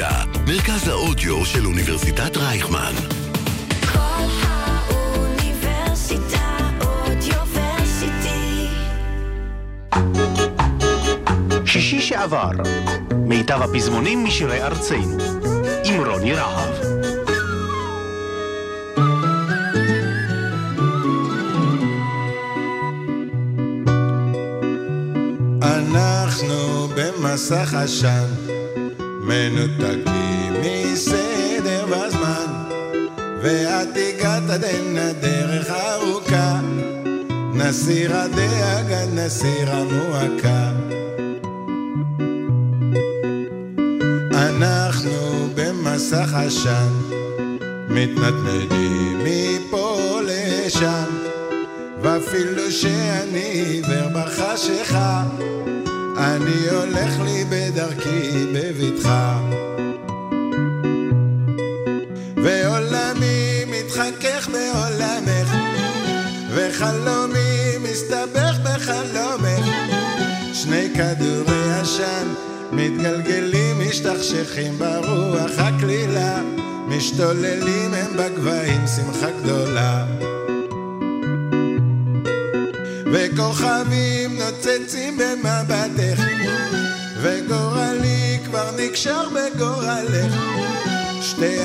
האוניברסיטה, מרכז האודיו של אוניברסיטת רייכמן. כל האוניברסיטה אודיוורסיטי. שישי שעבר, מיטב הפזמונים משירי ארצנו, עם רוני רהב. אנחנו במסך עשן, מנותקים מסדר והזמן, ואת הגעת עדן הדרך ארוכה, נסיר הדאגה, נסיר המועקה. אנחנו במסך עשן, מתנדנדים מפה לשם, ואפילו שאני עיוור בחשיכה, אני הולך לי בדרכי בבטחה. ועולמי מתחכך בעולמך, וחלומי מסתבך בחלומך. שני כדורי עשן מתגלגלים, משתכשכים ברוח הקלילה, משתוללים הם בגבהים, שמחה גדולה.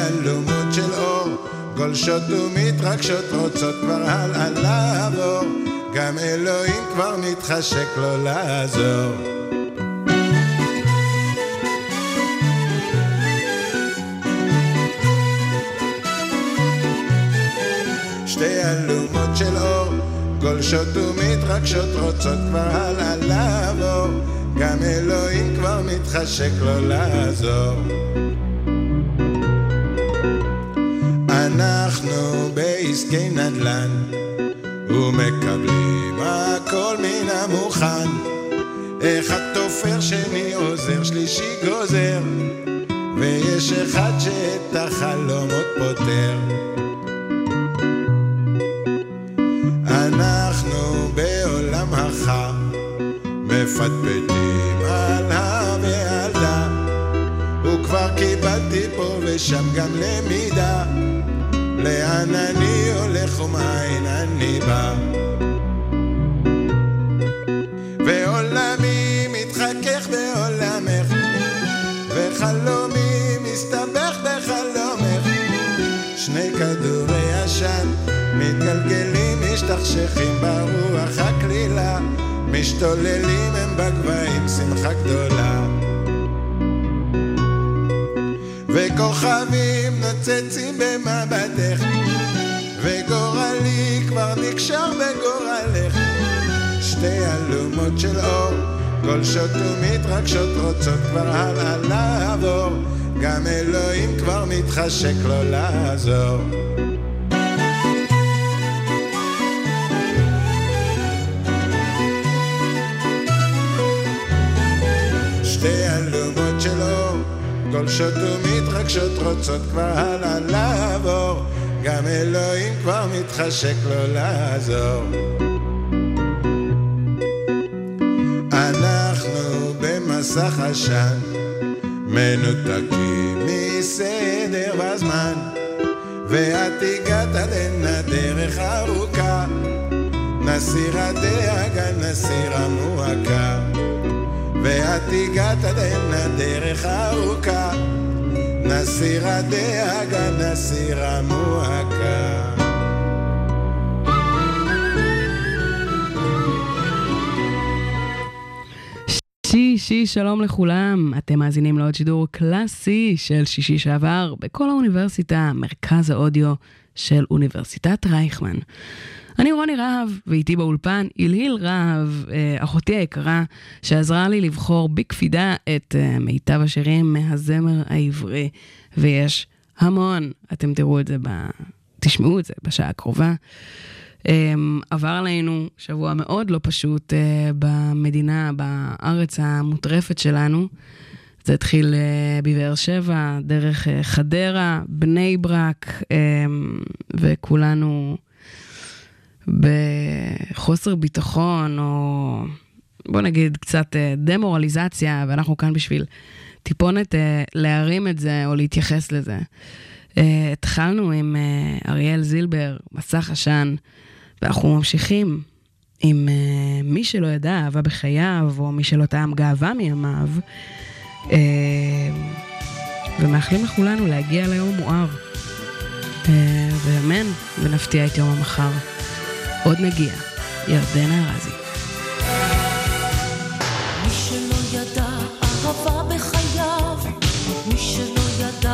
שתי אלומות של אור, גולשות ומתרגשות, רוצות כבר הלאה לעבור, גם אלוהים כבר מתחשק לו לעזור. שתי אלומות של אור, גולשות ומתרגשות, רוצות כבר הלאה לעבור, גם אלוהים כבר מתחשק לו לעזור. בעסקי נדל"ן, ומקבלים הכל מן המוכן. אחד תופר, שני עוזר, שלישי גוזר, ויש אחד שאת החלומות פותר. אנחנו בעולם החם, מפטפטים על הר ועל דה, וכבר קיבלתי פה ושם גם למידה, לאן אני הולך ומאין אני בא. ועולמי מתחכך בעולמך, וחלומי מסתבך בחלומך. שני כדורי עשן מתגלגלים, משתכשכים ברוח הקלילה, משתוללים הם בגבהים, שמחה גדולה. וכוכבים נוצצים במבטך, וגורלי כבר נקשר בגורלך. שתי אלומות של אור, גולשות ומתרגשות, רוצות כבר הלאה לעבור, גם אלוהים כבר מתחשק לו לעזור. גולשות ומתרגשות, רוצות כבר הלאה לעבור, גם אלוהים כבר מתחשק לו לעזור. אנחנו במסך עשן, מנותקים מסדר והזמן, ואת הגעת עד הנה דרך ארוכה, נסיר הדאגה, נסיר המועקה. ואת הגעת עד הנה דרך ארוכה, נסיר הדאגה, נסיר המועקה. שישי, שלום לכולם. אתם מאזינים לעוד שידור קלאסי של שישי שעבר בכל האוניברסיטה, מרכז האודיו של אוניברסיטת רייכמן. אני רוני רהב, ואיתי באולפן הלהיל רהב, אה, אחותי היקרה, שעזרה לי לבחור בקפידה את אה, מיטב השירים מהזמר העברי, ויש המון, אתם תראו את זה, ב... תשמעו את זה בשעה הקרובה. אמ, עבר עלינו שבוע מאוד לא פשוט אה, במדינה, בארץ המוטרפת שלנו. זה התחיל בבאר שבע, דרך חדרה, בני ברק, אמ, וכולנו בחוסר ביטחון, או בוא נגיד קצת אה, דמורליזציה, ואנחנו כאן בשביל טיפונת אה, להרים את זה או להתייחס לזה. אה, התחלנו עם אריאל זילבר, מסך עשן, ואנחנו ממשיכים עם מי שלא ידע אהבה בחייו, או מי שלא טעם גאווה מימיו, ומאחלים לכולנו להגיע ליום מואר. ואמן, ונפתיע את יום המחר. עוד נגיע. ירדנה ארזי. מי שלא ידע אהבה בחייו, מי שלא ידע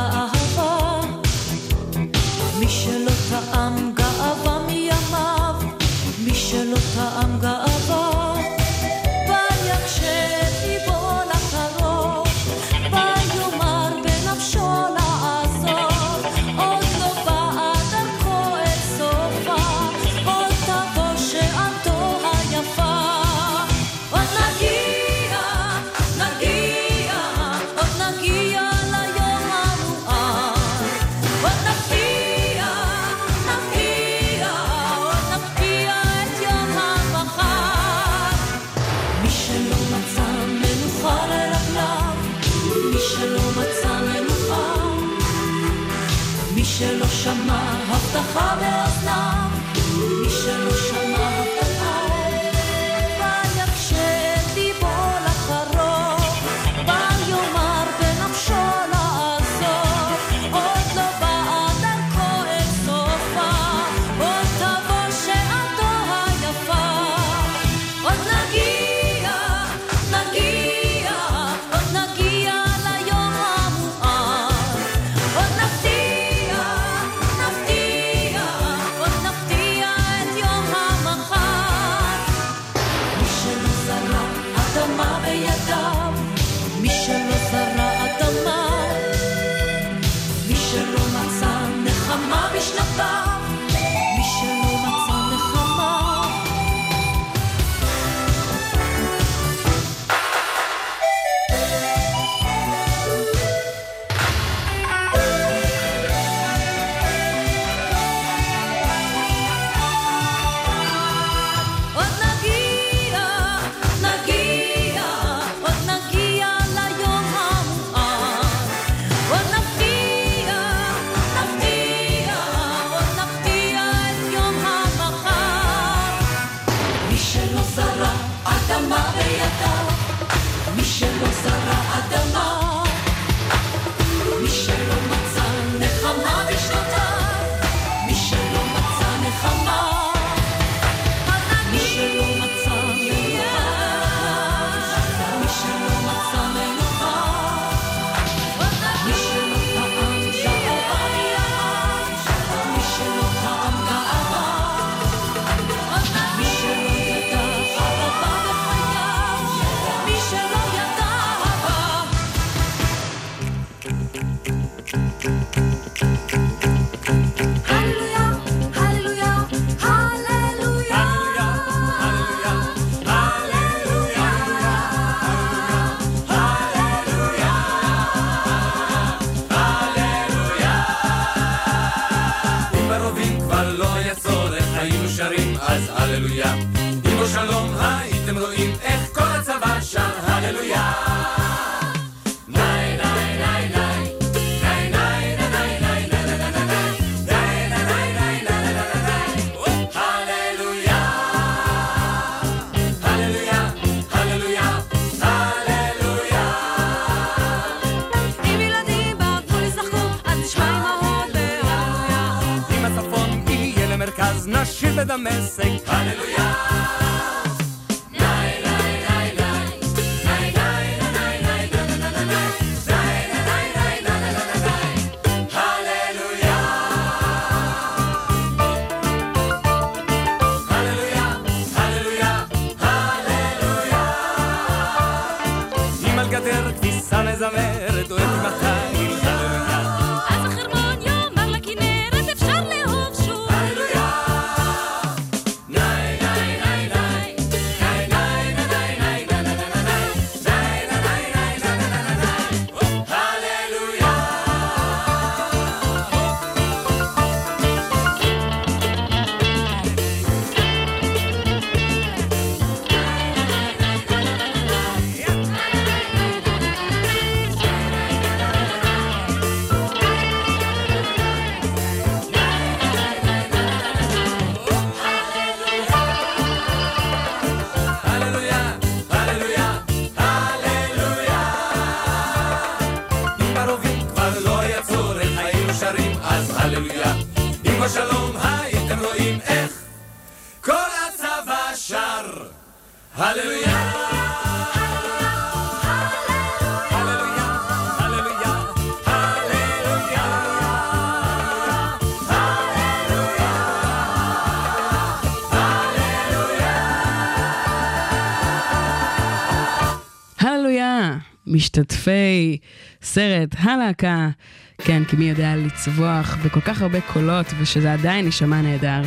משתתפי סרט הלהקה. כן, כי מי יודע לצווח בכל כך הרבה קולות ושזה עדיין יישמע נהדר.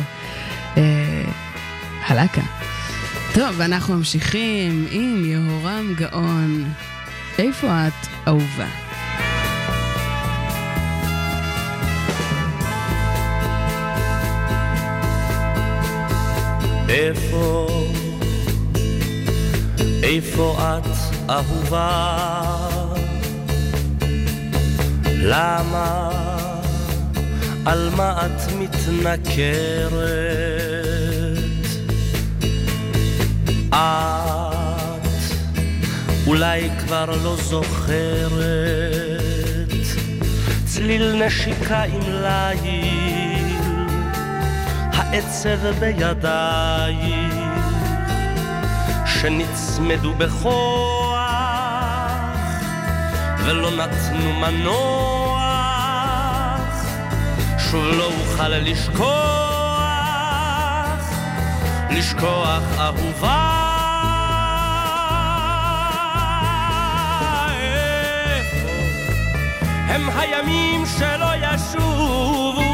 אה, הלהקה. טוב, ואנחנו ממשיכים עם יהורם גאון. איפה את, אהובה? איפה, איפה את אהובה? למה, על מה את מתנכרת? את אולי כבר לא זוכרת צליל נשיקה עם ליל העצב בידייך שנצמדו בכוח ולא נתנו מנוח. שוב לא אוכל לשכוח לשכוח אהובה. הם הימים שלא ישובו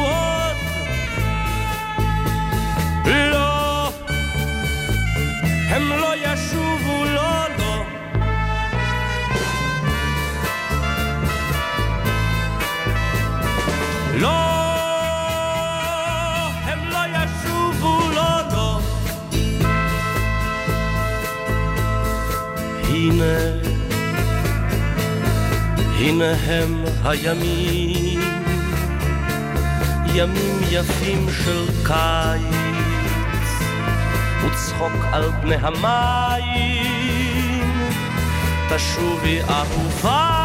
הנה הם הימים ימים יפים של קיץ וצחוק על פני המים תשובי אהובה.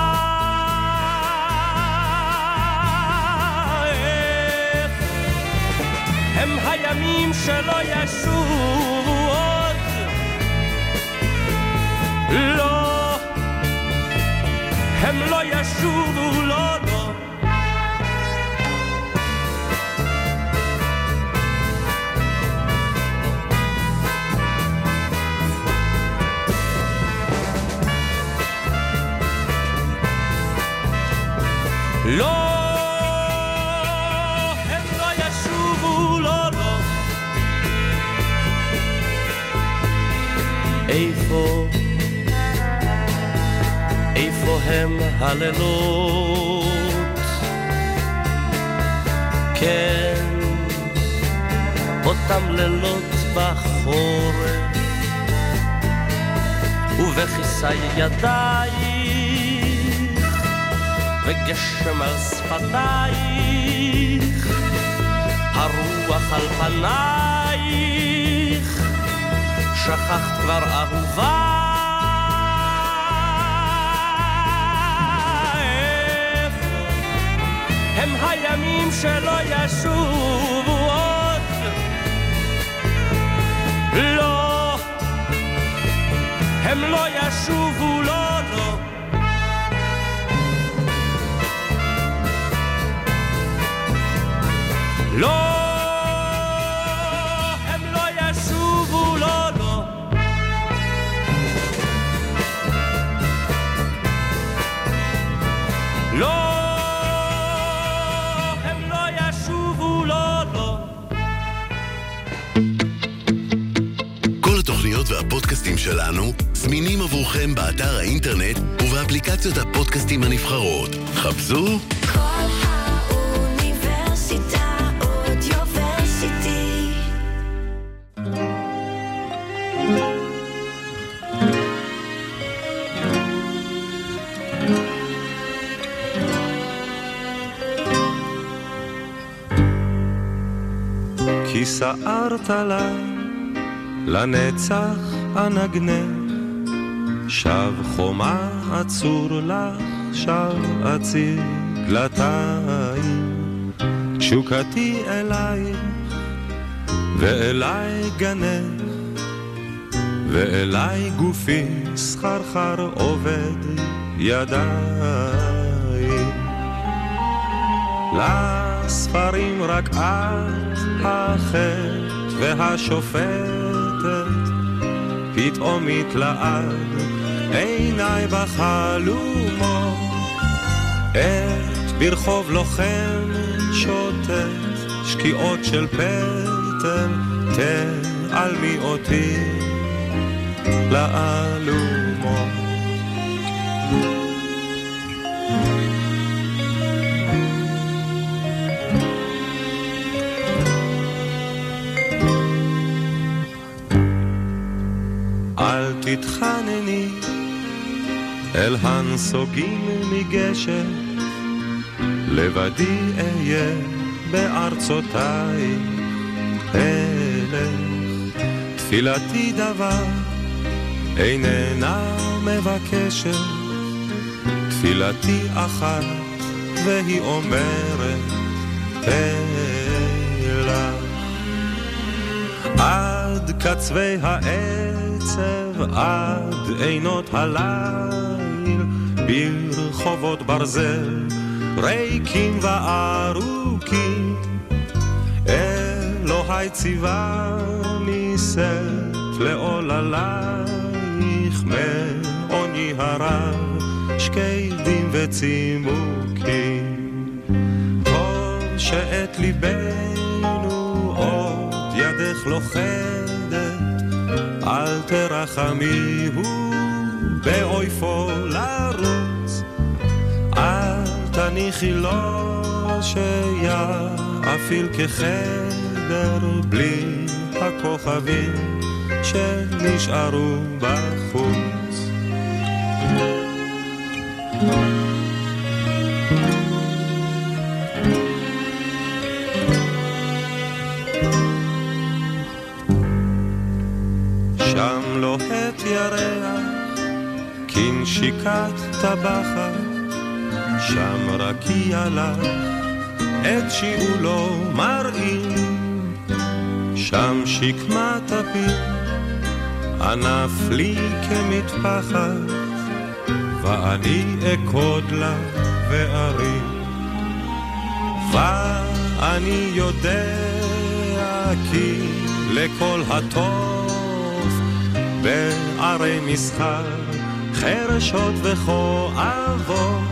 הם הימים שלא ישובו עוד. לא הם לא ישובו לא לא סערת לה לנצח אנגנך, שב חומה עצור לך, שב אציר דלתיים, תשוקתי אלייך ואלי גנך, ואליי גופי סחרחר עובד ידיי. לספרים רק את החטא והשופטת, פתאום מתלעד עיניי בחלומות, עת ברחוב לוחם שוטט, שקיעות של פטל, תעלמי אותי לאלומות. תתחנני. אל הנסוגים מגשר, לבדי אהיה בארצותיי, אלך תפילתי דבר איננה מבקשת, תפילתי אחת והיא אומרת אלך עד קצווי העצב, עד עינות הליל, ברחובות ברזל, ריקים וארוכים. אלוהי ציווני שאת לעוללייך, מעוני הרב, שקדים וצימוקים. טוב שאת ליבנו ידך לוכדת, אל תרחמיהו באויפו לרוץ, אל תניחי לו שיאפיל כחדר בלי הכוכבים שנשארו בחוץ. שם כנשיקת טבחת, שם רקיע לך, את שיעולו מראים, שם שקמת הפי, ענף לי כמטפחת, ואני אכוד לה וארים. ואני יודע כי לכל הטוב בערי מסחר חרשות וכואבות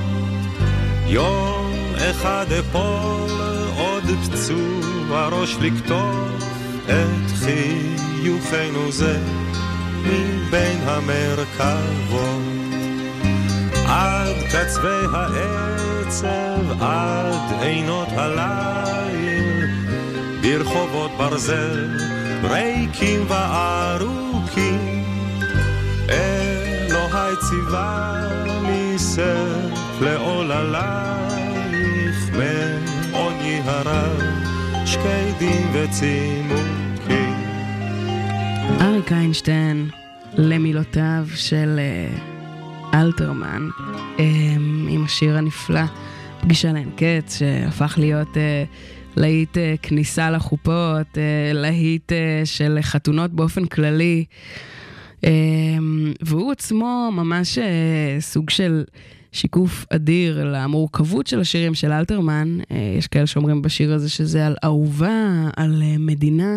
יום אחד אפול עוד פצוע ראש לקטוף את חיוכנו זה מבין המרכבות עד קצווי העצב, עד עינות הליל, ברחובות ברזל, ריקים וארוכים. ציווה מסף לעוללייך, מעוני הרב, שקדים וצימוקים. אריק איינשטיין, למילותיו של אה, אלתרמן, אמ, עם השיר הנפלא, פגישה לאין קץ, שהפך להיות אה, להיט אה, כניסה לחופות, להיט של חתונות באופן כללי. אמ, והוא עצמו ממש אה, סוג של שיקוף אדיר למורכבות של השירים של אלתרמן. אה, יש כאלה שאומרים בשיר הזה שזה על אהובה, על אה, מדינה.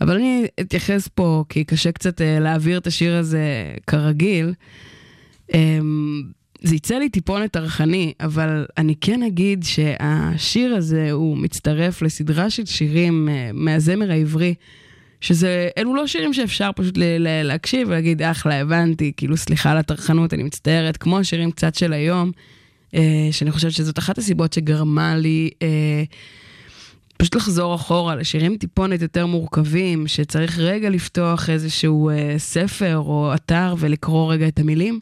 אבל אני אתייחס פה, כי קשה קצת להעביר את השיר הזה כרגיל. אמ, זה יצא לי טיפונת טרחני, אבל אני כן אגיד שהשיר הזה הוא מצטרף לסדרה של שירים מהזמר העברי, שזה, אלו לא שירים שאפשר פשוט להקשיב ולהגיד, אחלה, הבנתי, כאילו, סליחה על הטרחנות, אני מצטערת, כמו השירים קצת של היום, אה, שאני חושבת שזאת אחת הסיבות שגרמה לי אה, פשוט לחזור אחורה לשירים טיפונת יותר מורכבים, שצריך רגע לפתוח איזשהו אה, ספר או אתר ולקרוא רגע את המילים.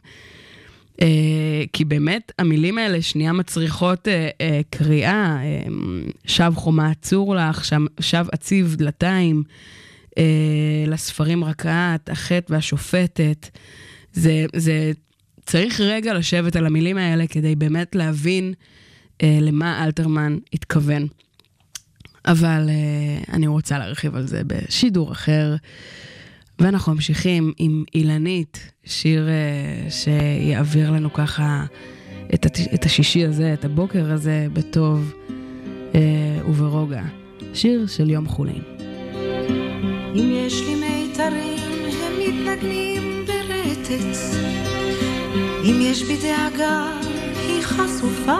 Uh, כי באמת המילים האלה שנייה מצריכות uh, uh, קריאה, uh, שב חומה עצור לך, שב, שב עציב דלתיים, לספרים רקעת, החטא והשופטת. זה, זה צריך רגע לשבת על המילים האלה כדי באמת להבין uh, למה אלתרמן התכוון. אבל uh, אני רוצה להרחיב על זה בשידור אחר. ואנחנו ממשיכים עם אילנית, שיר uh, שיעביר לנו ככה את, הת... את השישי הזה, את הבוקר הזה, בטוב uh, וברוגע. שיר של יום חולין. אם יש לי מיתרים, הם מתנגנים ברטט. אם יש בי דאגה, היא חשופה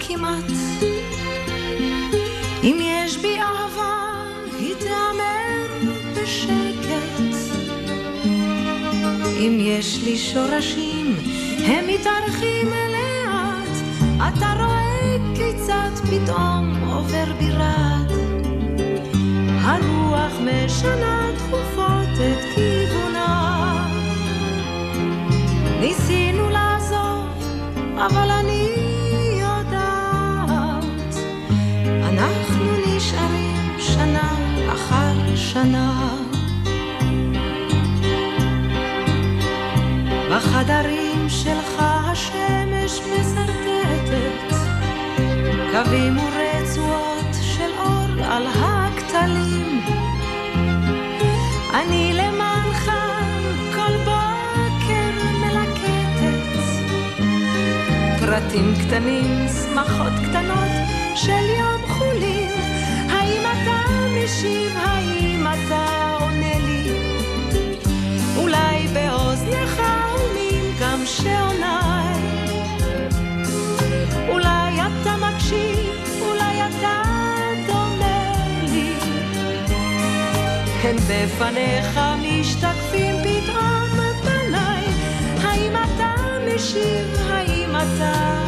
כמעט. אם יש בי אהבה, היא תיאמר בשקט. אם יש לי שורשים, הם מתארחים לאט. אתה רואה כיצד פתאום עובר בירד. הרוח משנה תכופות את כיוונה. ניסינו לעזוב, אבל אני יודעת, אנחנו נשארים שנה אחר שנה. בחדרים שלך השמש מסרטטת קווים ורצועות של אור על הכתלים. אני למענך כל בוקר מלקטת פרטים קטנים, שמחות קטנות של יום חולין. האם אתה משיב? האם בפניך משתקפים פתאום פניי. האם אתה משיב? האם אתה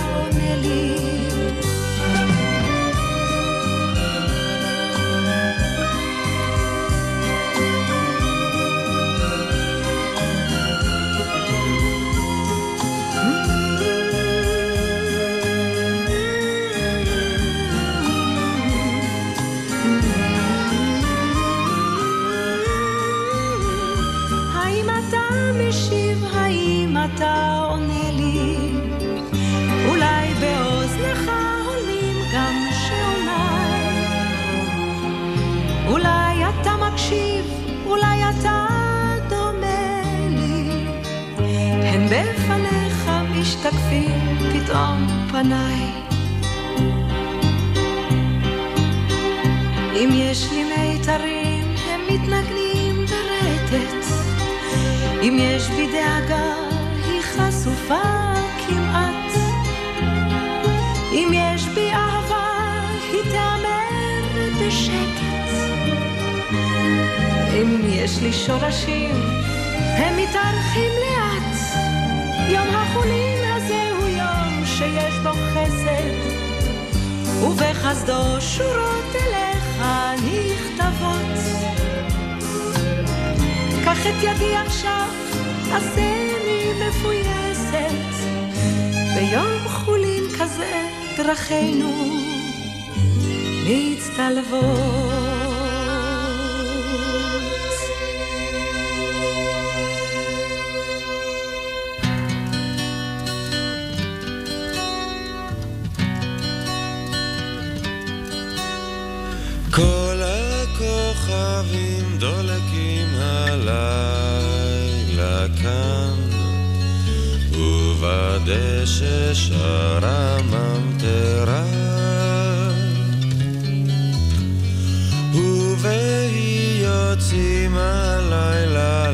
יוצאים הלילה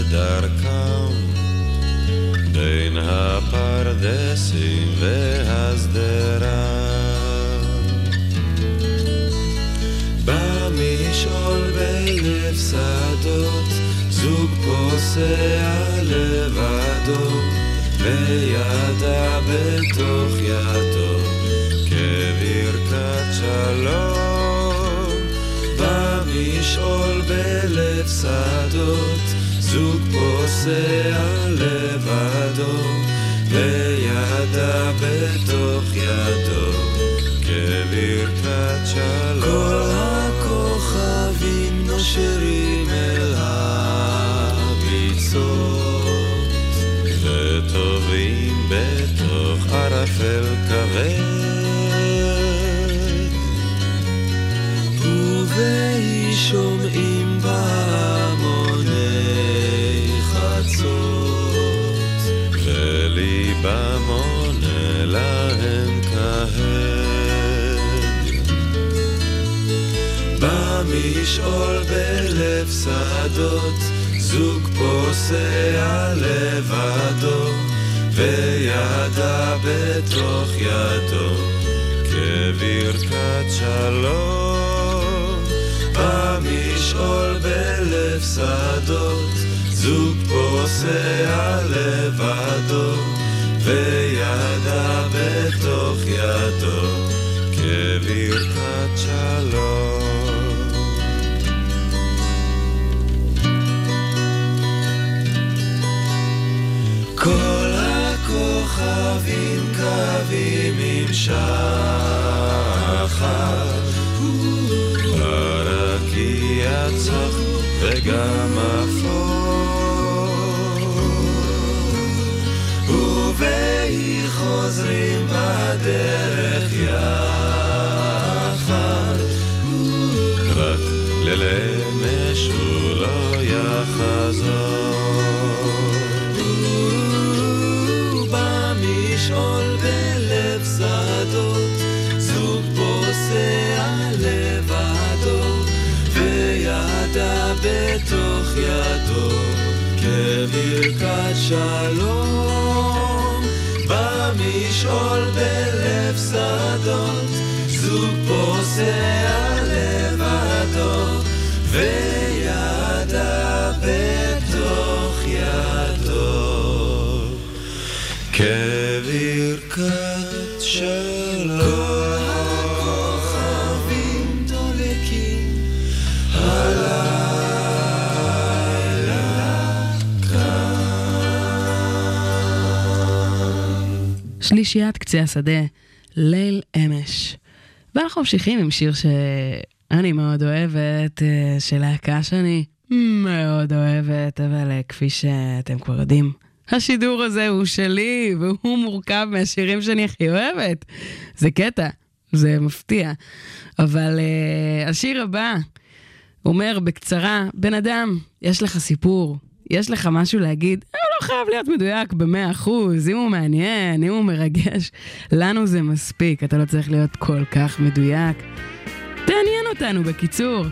לדרכם, בין הפרדסים והשדרה. במשעול בלב שדות, זוג פוסע לבדו, וידה בתוך ידו, כברכת שלום. שדות, זוג פוסע לבדו, וידה בתוך ידו, כברכת שלום. משעול בלב שדות, זוג פוסע לבדו, וידה בתוך ידו, כברכת שלום. במשעול בלב שדות, זוג פוסע לבדו, וידה כל הכוכבים קווים עם שחר, הרקיע צח וגם אפור, בתוך ידו, כברכת שלום. במשעול בלב שדות, זוג פוסע לבדו, וידה שלישיית קצה השדה, ליל אמש. ואנחנו ממשיכים עם שיר שאני מאוד אוהבת, אה, של להקה שאני מאוד אוהבת, אבל אה, כפי שאתם כבר יודעים, השידור הזה הוא שלי, והוא מורכב מהשירים שאני הכי אוהבת. זה קטע, זה מפתיע. אבל uh, השיר הבא אומר בקצרה, בן אדם, יש לך סיפור, יש לך משהו להגיד, הוא לא חייב להיות מדויק במאה אחוז, אם הוא מעניין, אם הוא מרגש, לנו זה מספיק, אתה לא צריך להיות כל כך מדויק. תעניין אותנו בקיצור.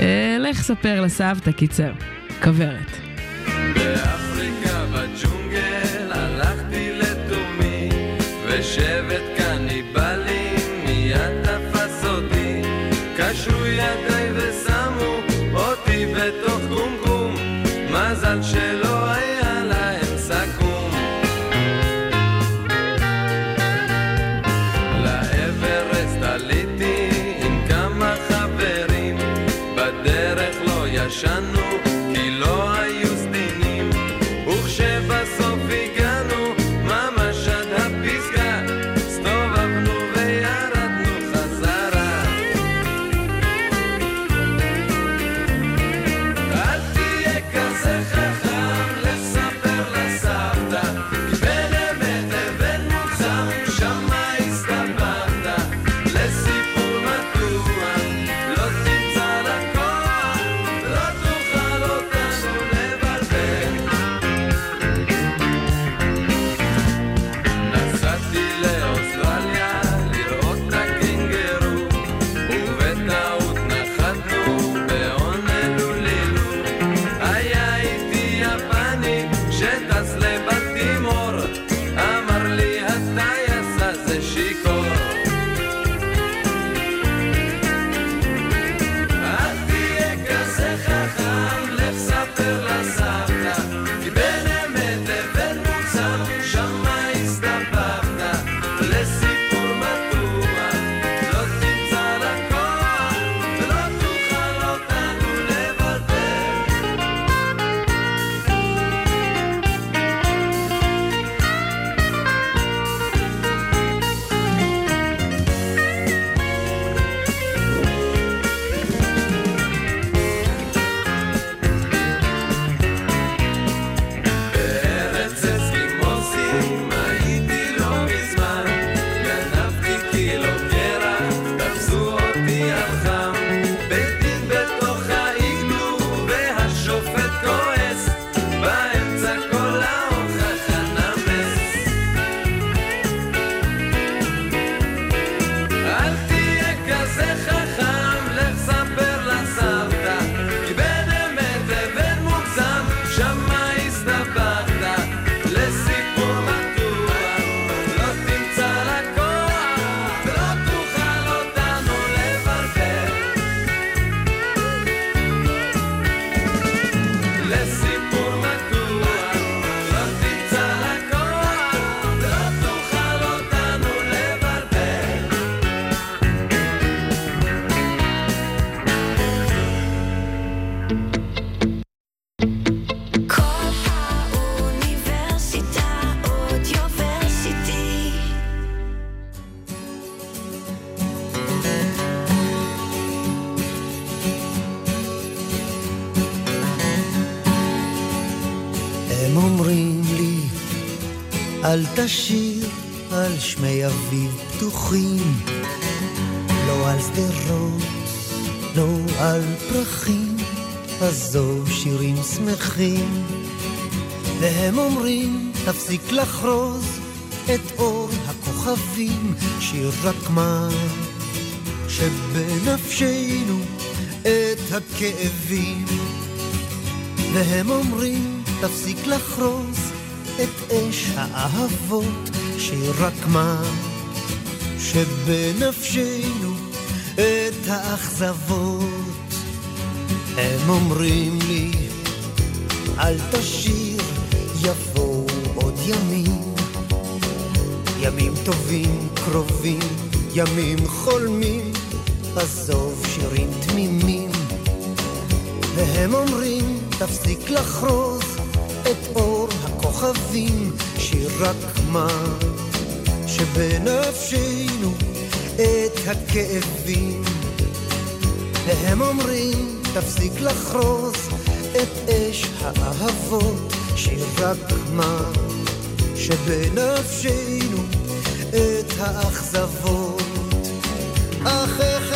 אה, לך ספר לסבתא, קיצר. כוורת. באפריקה אל תשיר על שמי אביב פתוחים, לא על שדרות, לא על פרחים, עזוב שירים שמחים. והם אומרים, תפסיק לחרוז את אור הכוכבים, שיר רק מה שבנפשנו את הכאבים. והם אומרים, תפסיק לחרוז את אש האהבות, שהיא רק מה שבנפשנו את האכזבות. הם אומרים לי, אל תשיר, יבואו עוד ימים. ימים טובים קרובים, ימים חולמים, עזוב שירים תמימים. והם אומרים, תפסיק לחרוז את אור הכוכבים, שיר רק מה שבנפשנו את הכאבים. והם אומרים, תפסיק לחרוז את אש האהבות, שיר רק מה שבנפשנו את האכזבות. אך איך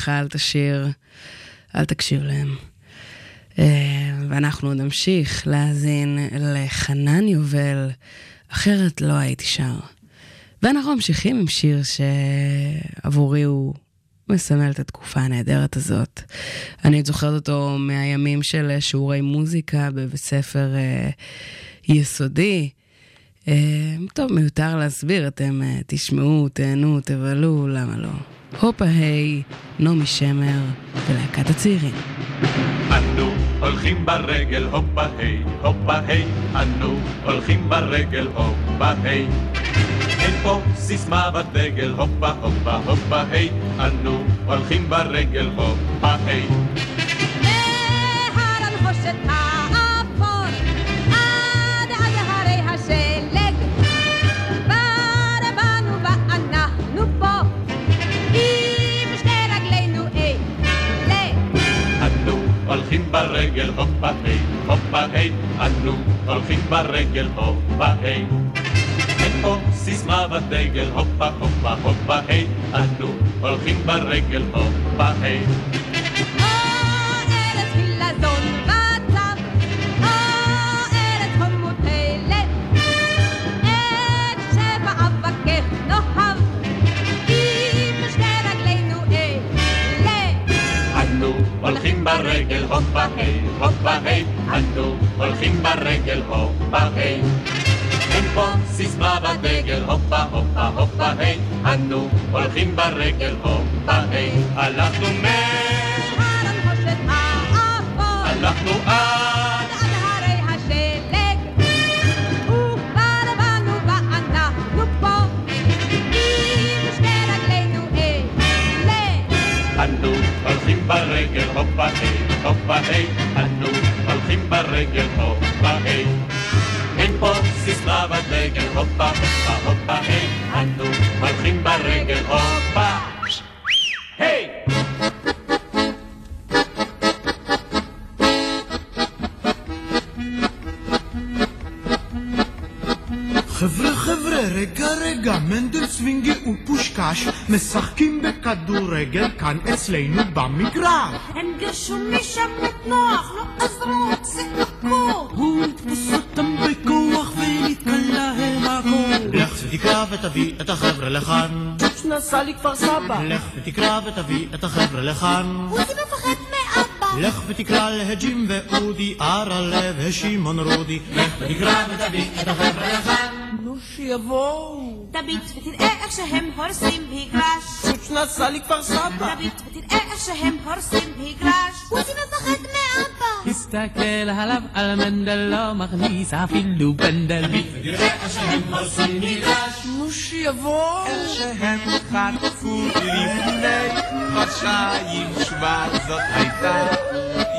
עליך אל תשיר, אל תקשיב להם? אה, ואנחנו נמשיך להאזין לחנן יובל, אחרת לא הייתי שר. ואנחנו ממשיכים עם שיר שעבורי הוא מסמל את התקופה הנהדרת הזאת. אני זוכרת אותו מהימים של שיעורי מוזיקה בבית ספר אה, יסודי. אה, טוב, מיותר להסביר, אתם תשמעו, תהנו, תבלו, למה לא? הופה היי, נעמי שמר ולהקת הצעירים. אנו הולכים ברגל, הופה היי, הופה היי, אנו הולכים ברגל, הופה היי. אין פה סיסמה בדגל, הופה הופה הופה היי, אנו הולכים ברגל, הופה היי. מהר הנחושת הולכים ברגל, הופה היי, הופה היי, אנו הולכים ברגל, הופה היי. אין פה סיסמה בדגל, הופה הופה הופה היי, אנו הולכים ברגל, הופה היי. הופה היי, הופה היי, אנו הולכים ברגל, הופה היי. אין פה סיסמה בדגל, הופה הופה הופה היי, אנו הולכים ברגל, הופה היי. הלכנו מ... הלכנו עד... ברגל, הופה היי, הופה היי, אנו הולכים ברגל, הופה היי. אין פה סיסמה בדגל, הופה הופה הופה היי, אנו הולכים ברגל, הופה היי! חבר'ה חבר'ה, רגע רגע, מנדל סווינגי ופושקש משחקים בכדורגל כאן אצלנו במגרש. הנגשו משם את נוח, לא עזרו, הכל. הוא יתפוס אותם בכוח ונתקע להם הכל. לך ותקרא ותביא את החבר'ה לכאן. צ'וץ' נסע לכפר סבא. לך ותקרא ותביא את החבר'ה לכאן. עוזי מפחד מאבא. לך ותקרא להג'ים ואודי, ארלה ושמעון רודי. לך ותקרא ותביא את החבר'ה לכאן. נו שיבואו. תביט ותראה איך שהם הורסים מגרש. צ'וץ' נסע לכפר סבא. תביט ותראה איך שהם הורסים מגרש. עוזי מפחד מאבא. הסתכל עליו על מנדל לא מכניס אפילו פנדל. ותראה איך שהם הורסים מגרש. נו שיבואו. איך שהם חטפו לפני חודשיים שבט זאת הייתה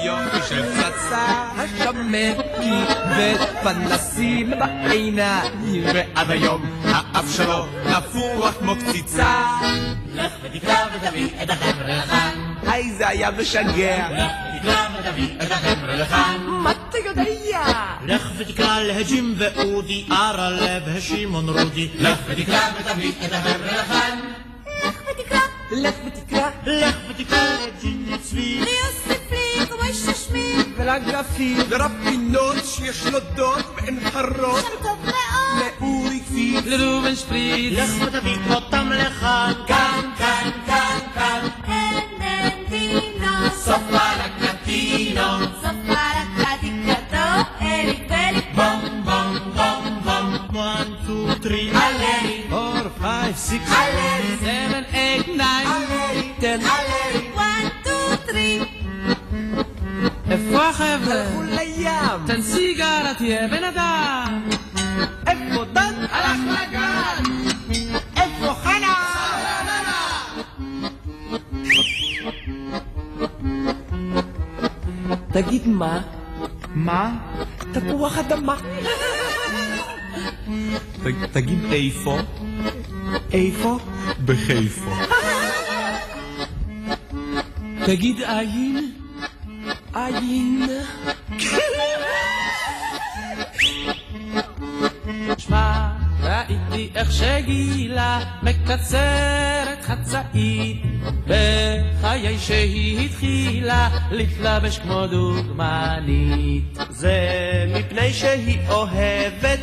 יופי של פצצה השמן כיבד פנסים בעיניים ועד היום האף שלו נפוח כמו קציצה לך ותקרא ותביא את החבר'ה לכאן. היי זה היה משגע לך ותקרא ותביא את החבר'ה לכאן. מה אתה יודע? לך ותקרא להג'ים ואודי, ארלה ושמעון רודי. לך ותקרא ותביא את החבר'ה לכאן. לך ותקרא. לך ותקרא. לך ותקרא לג'יני צבי. ויוסיף לי כמו איש שמי. ולגרפים לרפינות שיש לו דוד בעין חרוד שם טוב מאוד. לאורי כפי לראובן שפריץ לך ותביא אותם לכאן. כאן, כאן, כאן, כאן. אין אין דינו. סופה לקטינו. סופה לקדיקתו. אריק ואריק. בום, בום, בום, five, six, seven, eight, nine, ten, one, two, three. افوا خبر الأيام تن سيجارة يا بنادم افوا ضد الاخلاقات افوا خنا تجيت ما ما تقوى خدمك تجيب ايفو איפה? בחיפה תגיד עין. עין. שמע, ראיתי איך שגילה מקצרת חצאית בחיי שהיא התחילה להתלבש כמו דוגמנית. זה מפני שהיא אוהבת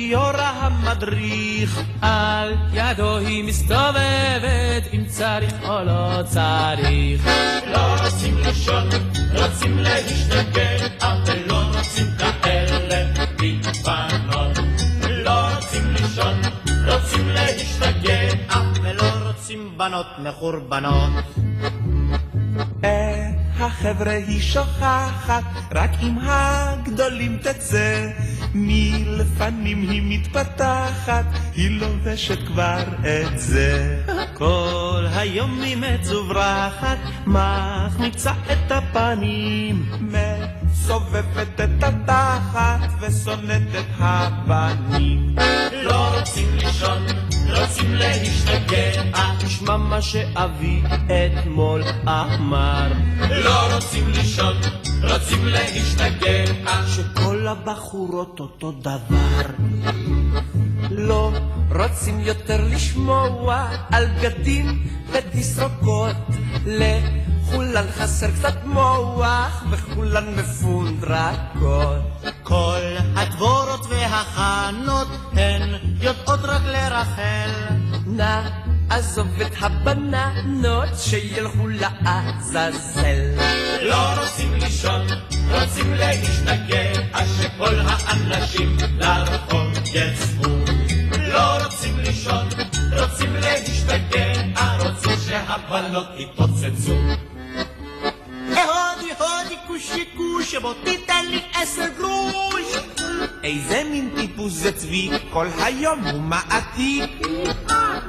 גיורא המדריך. על ידו היא מסתובבת אם צריך או לא צריך. לא רוצים לישון, רוצים להשתגע, אבל לא רוצים כאלה מבנות. לא רוצים לישון, רוצים להשתגע, ולא רוצים בנות מחורבנות. החבר'ה היא שוכחת, רק עם הגדולים תצא. מלפנים היא מתפתחת, היא לובשת כבר את זה. כל היום היא מצוברחת, מחמיצה את הפנים. מסובבת את התחת ושונאת את הבנים. לא רוצים לישון, רוצים להשתגע, תשמע מה שאבי אתמול אמר. לא רוצים לישון, רוצים להשתגע, שכל הבחורות אותו דבר. לא רוצים יותר לשמוע על בגדים ותסרוקות. לכולן חסר קצת מוח וכולן מפונדרקות. כל הדבורות והחנות הן יודעות רק לרחל. נא עזוב את הבננות שילכו לעזאזל. לא רוצים לישון, רוצים להשתגע, אז שכל האנשים לרחוב יצאו. לא רוצים לישון, רוצים להשתגע, רוצים שהבנות יתפוצצו. תיתן לי עשר גרוש. איזה מין טיפוס זה צבי, כל היום הוא מעתיק.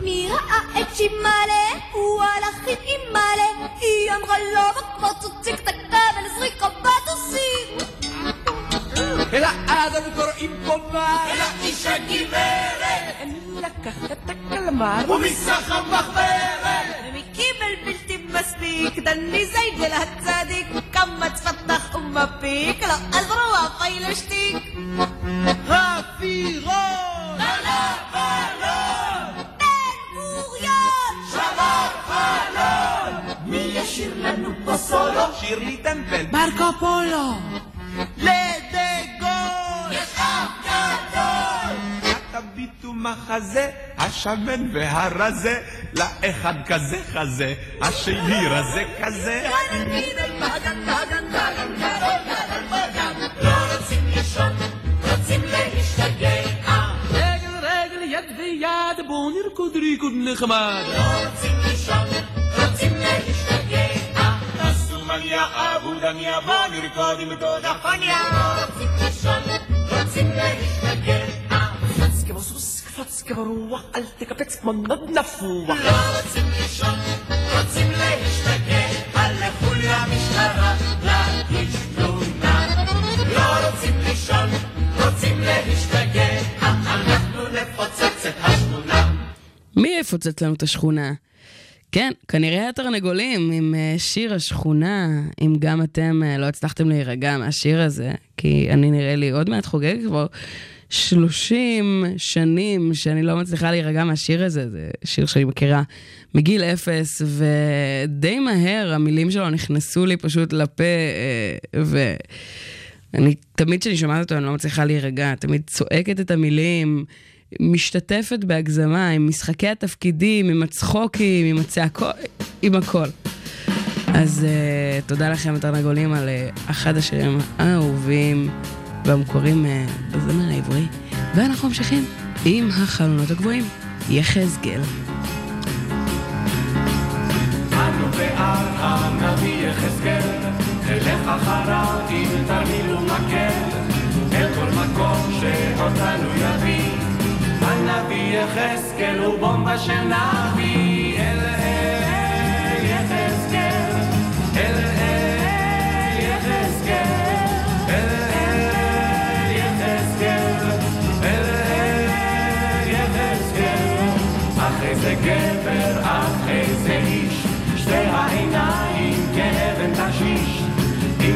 מי ראה את שימאלה? הוא הלך עם אימאלה. היא אמרה לו כמו צוציק תקה ולזריקה בטוסים אל האדם קוראים קומר, אל האיש הגברת, אני לקח את הקלמר, ומסך המחברת, بس بيك ده اللي زايد كم ما تفتخ أم بيك لا أزروها فيلشتيك هافيرا هلا بالون بنبوريان شباب بالون مية شير لنبا صولو شيرلي تمبل ماركو بولو. لي ديغول يشعب كاتب תביטו מחזה, השמן והרזה, לאחד כזה חזה, השני רזה כזה. לא רוצים לישון, רוצים להשתגע. רגל רגל יד ויד בואו נרקוד ריקוד נחמד לא רוצים לישון, רוצים להשתגע. עשו מניה אבו דניה, בוא נרקוד עם דודה פניה. לא רוצים לישון, רוצים להשתגע. קפץ כמו סוס, קפץ כמו רוח, אל תקפץ כמו נוד נפוח. לא רוצים לישון, רוצים להשתגע. לכו למשטרה, להגיש תלונה. לא רוצים לישון, רוצים להשתגע. אנחנו נפוצץ את השכונה. מי יפוצץ לנו את השכונה? כן, כנראה התרנגולים עם אה, שיר השכונה, אם גם אתם אה, לא הצלחתם להירגע מהשיר הזה, כי אני נראה לי עוד מעט חוגג כבר 30 שנים שאני לא מצליחה להירגע מהשיר הזה, זה שיר שאני מכירה מגיל אפס, ודי מהר המילים שלו נכנסו לי פשוט לפה, אה, ו... אני, תמיד כשאני שומעת אותו אני לא מצליחה להירגע, תמיד צועקת את המילים, משתתפת בהגזמה, עם משחקי התפקידים, עם הצחוקים, עם הצעקות, עם הכל. אז uh, תודה לכם, התרנגולים, על uh, אחד השירים האהובים והמוכרים uh, בזמר העברי. ואנחנו ממשיכים עם החלונות הגבוהים, יחזקאל. תלך אחריו שאותנו יביא. הנביא יחזקאל הוא בומבה של נביא,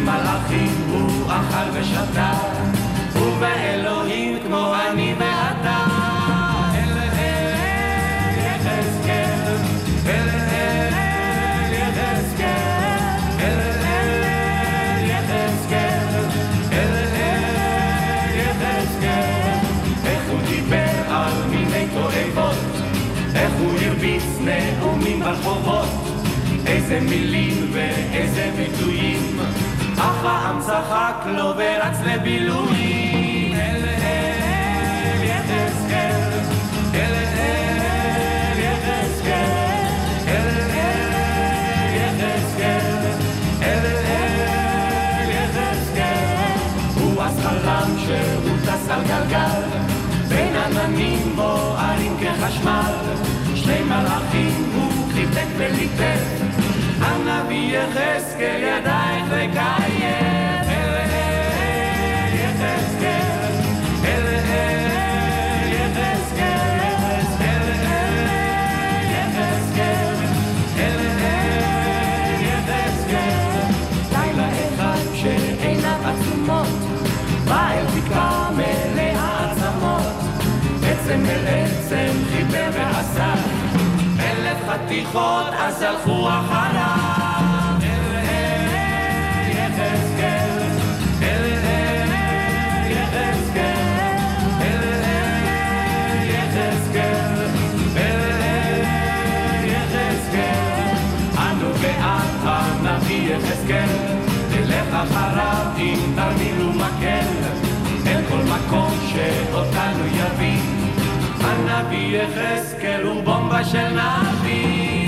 מלאכים הוא אכל ושתה, ובאלוהים כמו אני ואתה. אל אל יחזקאל, אל אל יחזקאל, אל אל יחזקאל, אל אל יחזקאל. איך הוא דיבר על מיני תועבות, איך הוא הרביץ נאומים ברחובות, איזה מילים ואיזה ביטויים, אך העם צחק לו ורץ לבילויים. שני מלאכים הוא חיבק וליטף, הנביא יחזקאל ידייך עצמות, עצם אל עצם חיבר ועשה, אלף חתיכות אז הלכו אחריו. אחריו אם תרמיל ומקל אל כל מקום שאותנו יביא. הנביא יחזקאל הוא בומבה של נביא.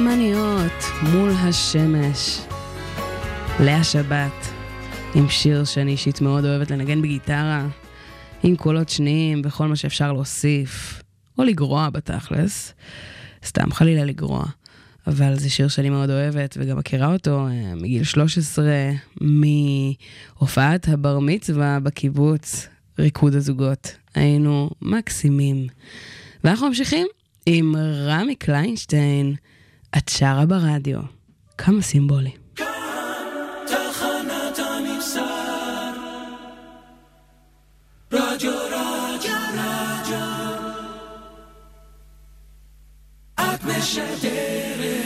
אמניות מול השמש. לאה שבת, עם שיר שאני אישית מאוד אוהבת לנגן בגיטרה, עם קולות שניים וכל מה שאפשר להוסיף, או לגרוע בתכלס, סתם חלילה לגרוע. אבל זה שיר שאני מאוד אוהבת וגם מכירה אותו אה, מגיל 13, מהופעת הבר מצווה בקיבוץ ריקוד הזוגות. היינו מקסימים. ואנחנו ממשיכים עם רמי קליינשטיין. את שרה ברדיו. כמה סימבולי. רדיו את משדרת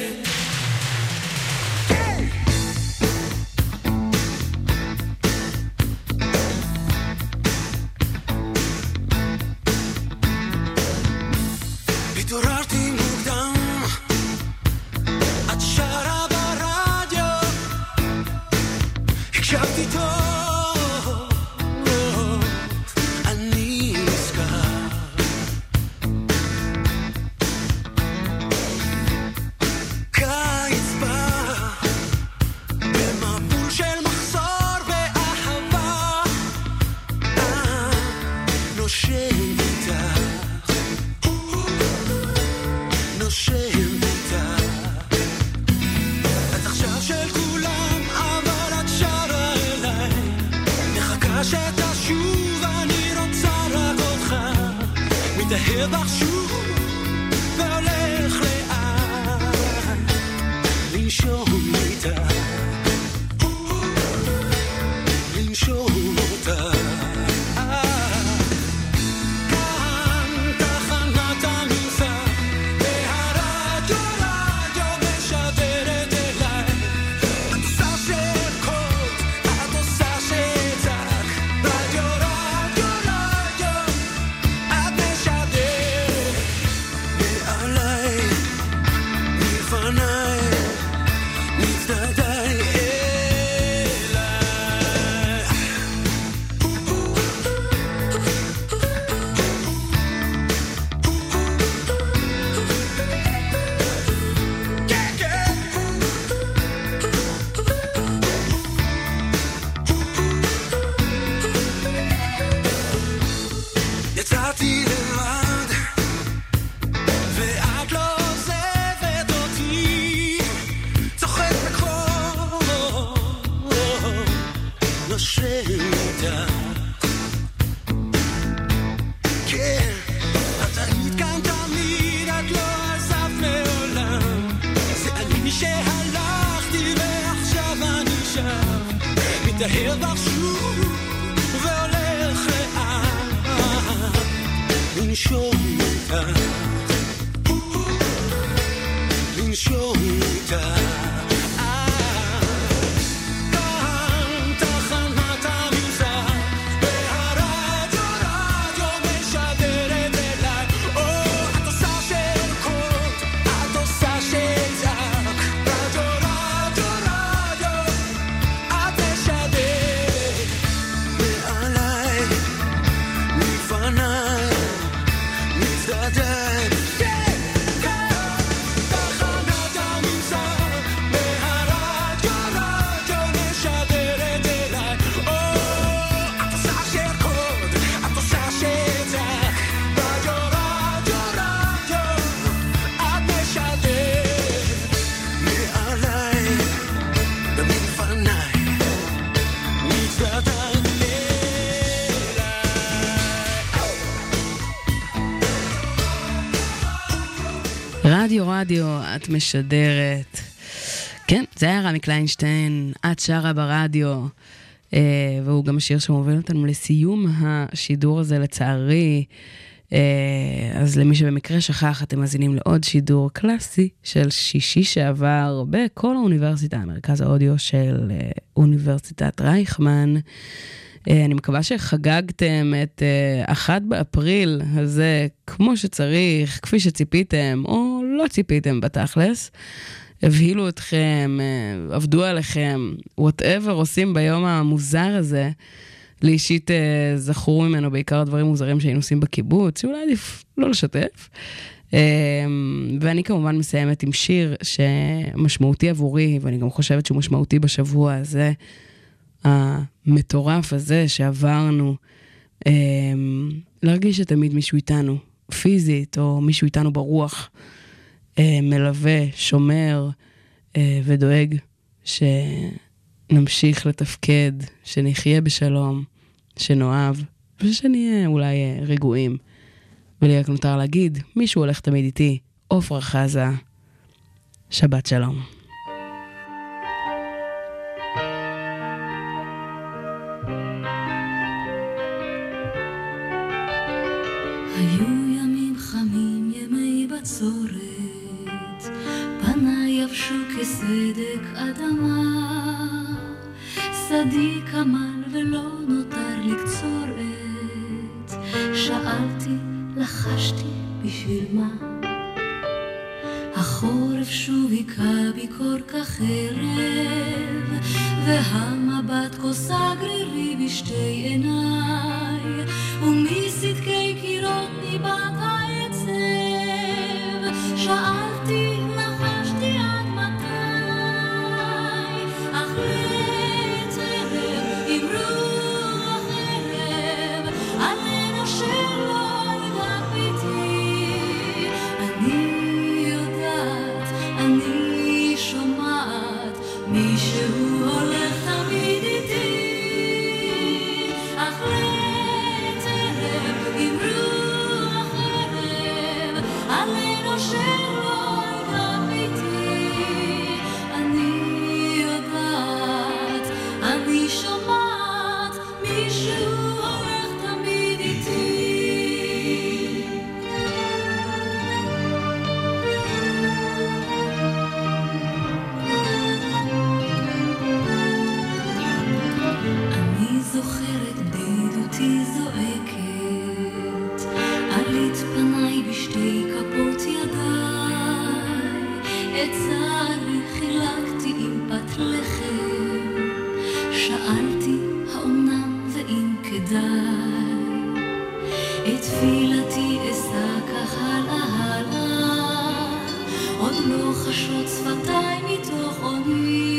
את משדרת. כן, זה היה רמי קליינשטיין, את שרה ברדיו. אה, והוא גם השיר שמוביל אותנו לסיום השידור הזה, לצערי. אה, אז למי שבמקרה שכח, אתם מאזינים לעוד שידור קלאסי של שישי שעבר בכל האוניברסיטה, מרכז האודיו של אה, אוניברסיטת רייכמן. אה, אני מקווה שחגגתם את אה, 1 באפריל הזה כמו שצריך, כפי שציפיתם, או לא ציפיתם בתכלס. הבהילו אתכם, אה, עבדו עליכם, וואטאבר עושים ביום המוזר הזה. לי אישית אה, זכרו ממנו בעיקר הדברים מוזרים שהיינו עושים בקיבוץ, שאולי עדיף לא לשתף. אה, ואני כמובן מסיימת עם שיר שמשמעותי עבורי, ואני גם חושבת שהוא משמעותי בשבוע הזה, המטורף הזה שעברנו, אה, להרגיש שתמיד מישהו איתנו, פיזית, או מישהו איתנו ברוח, אה, מלווה, שומר אה, ודואג שנמשיך לתפקד, שנחיה בשלום, שנאהב, ושנהיה אולי אה, רגועים. ולי רק נותר להגיד, מישהו הולך תמיד איתי, עפרה חזה, שבת שלום. become את תפילתי אשא כך הלאה הלאה, עוד לא חשות שפתיי מתוך עוני.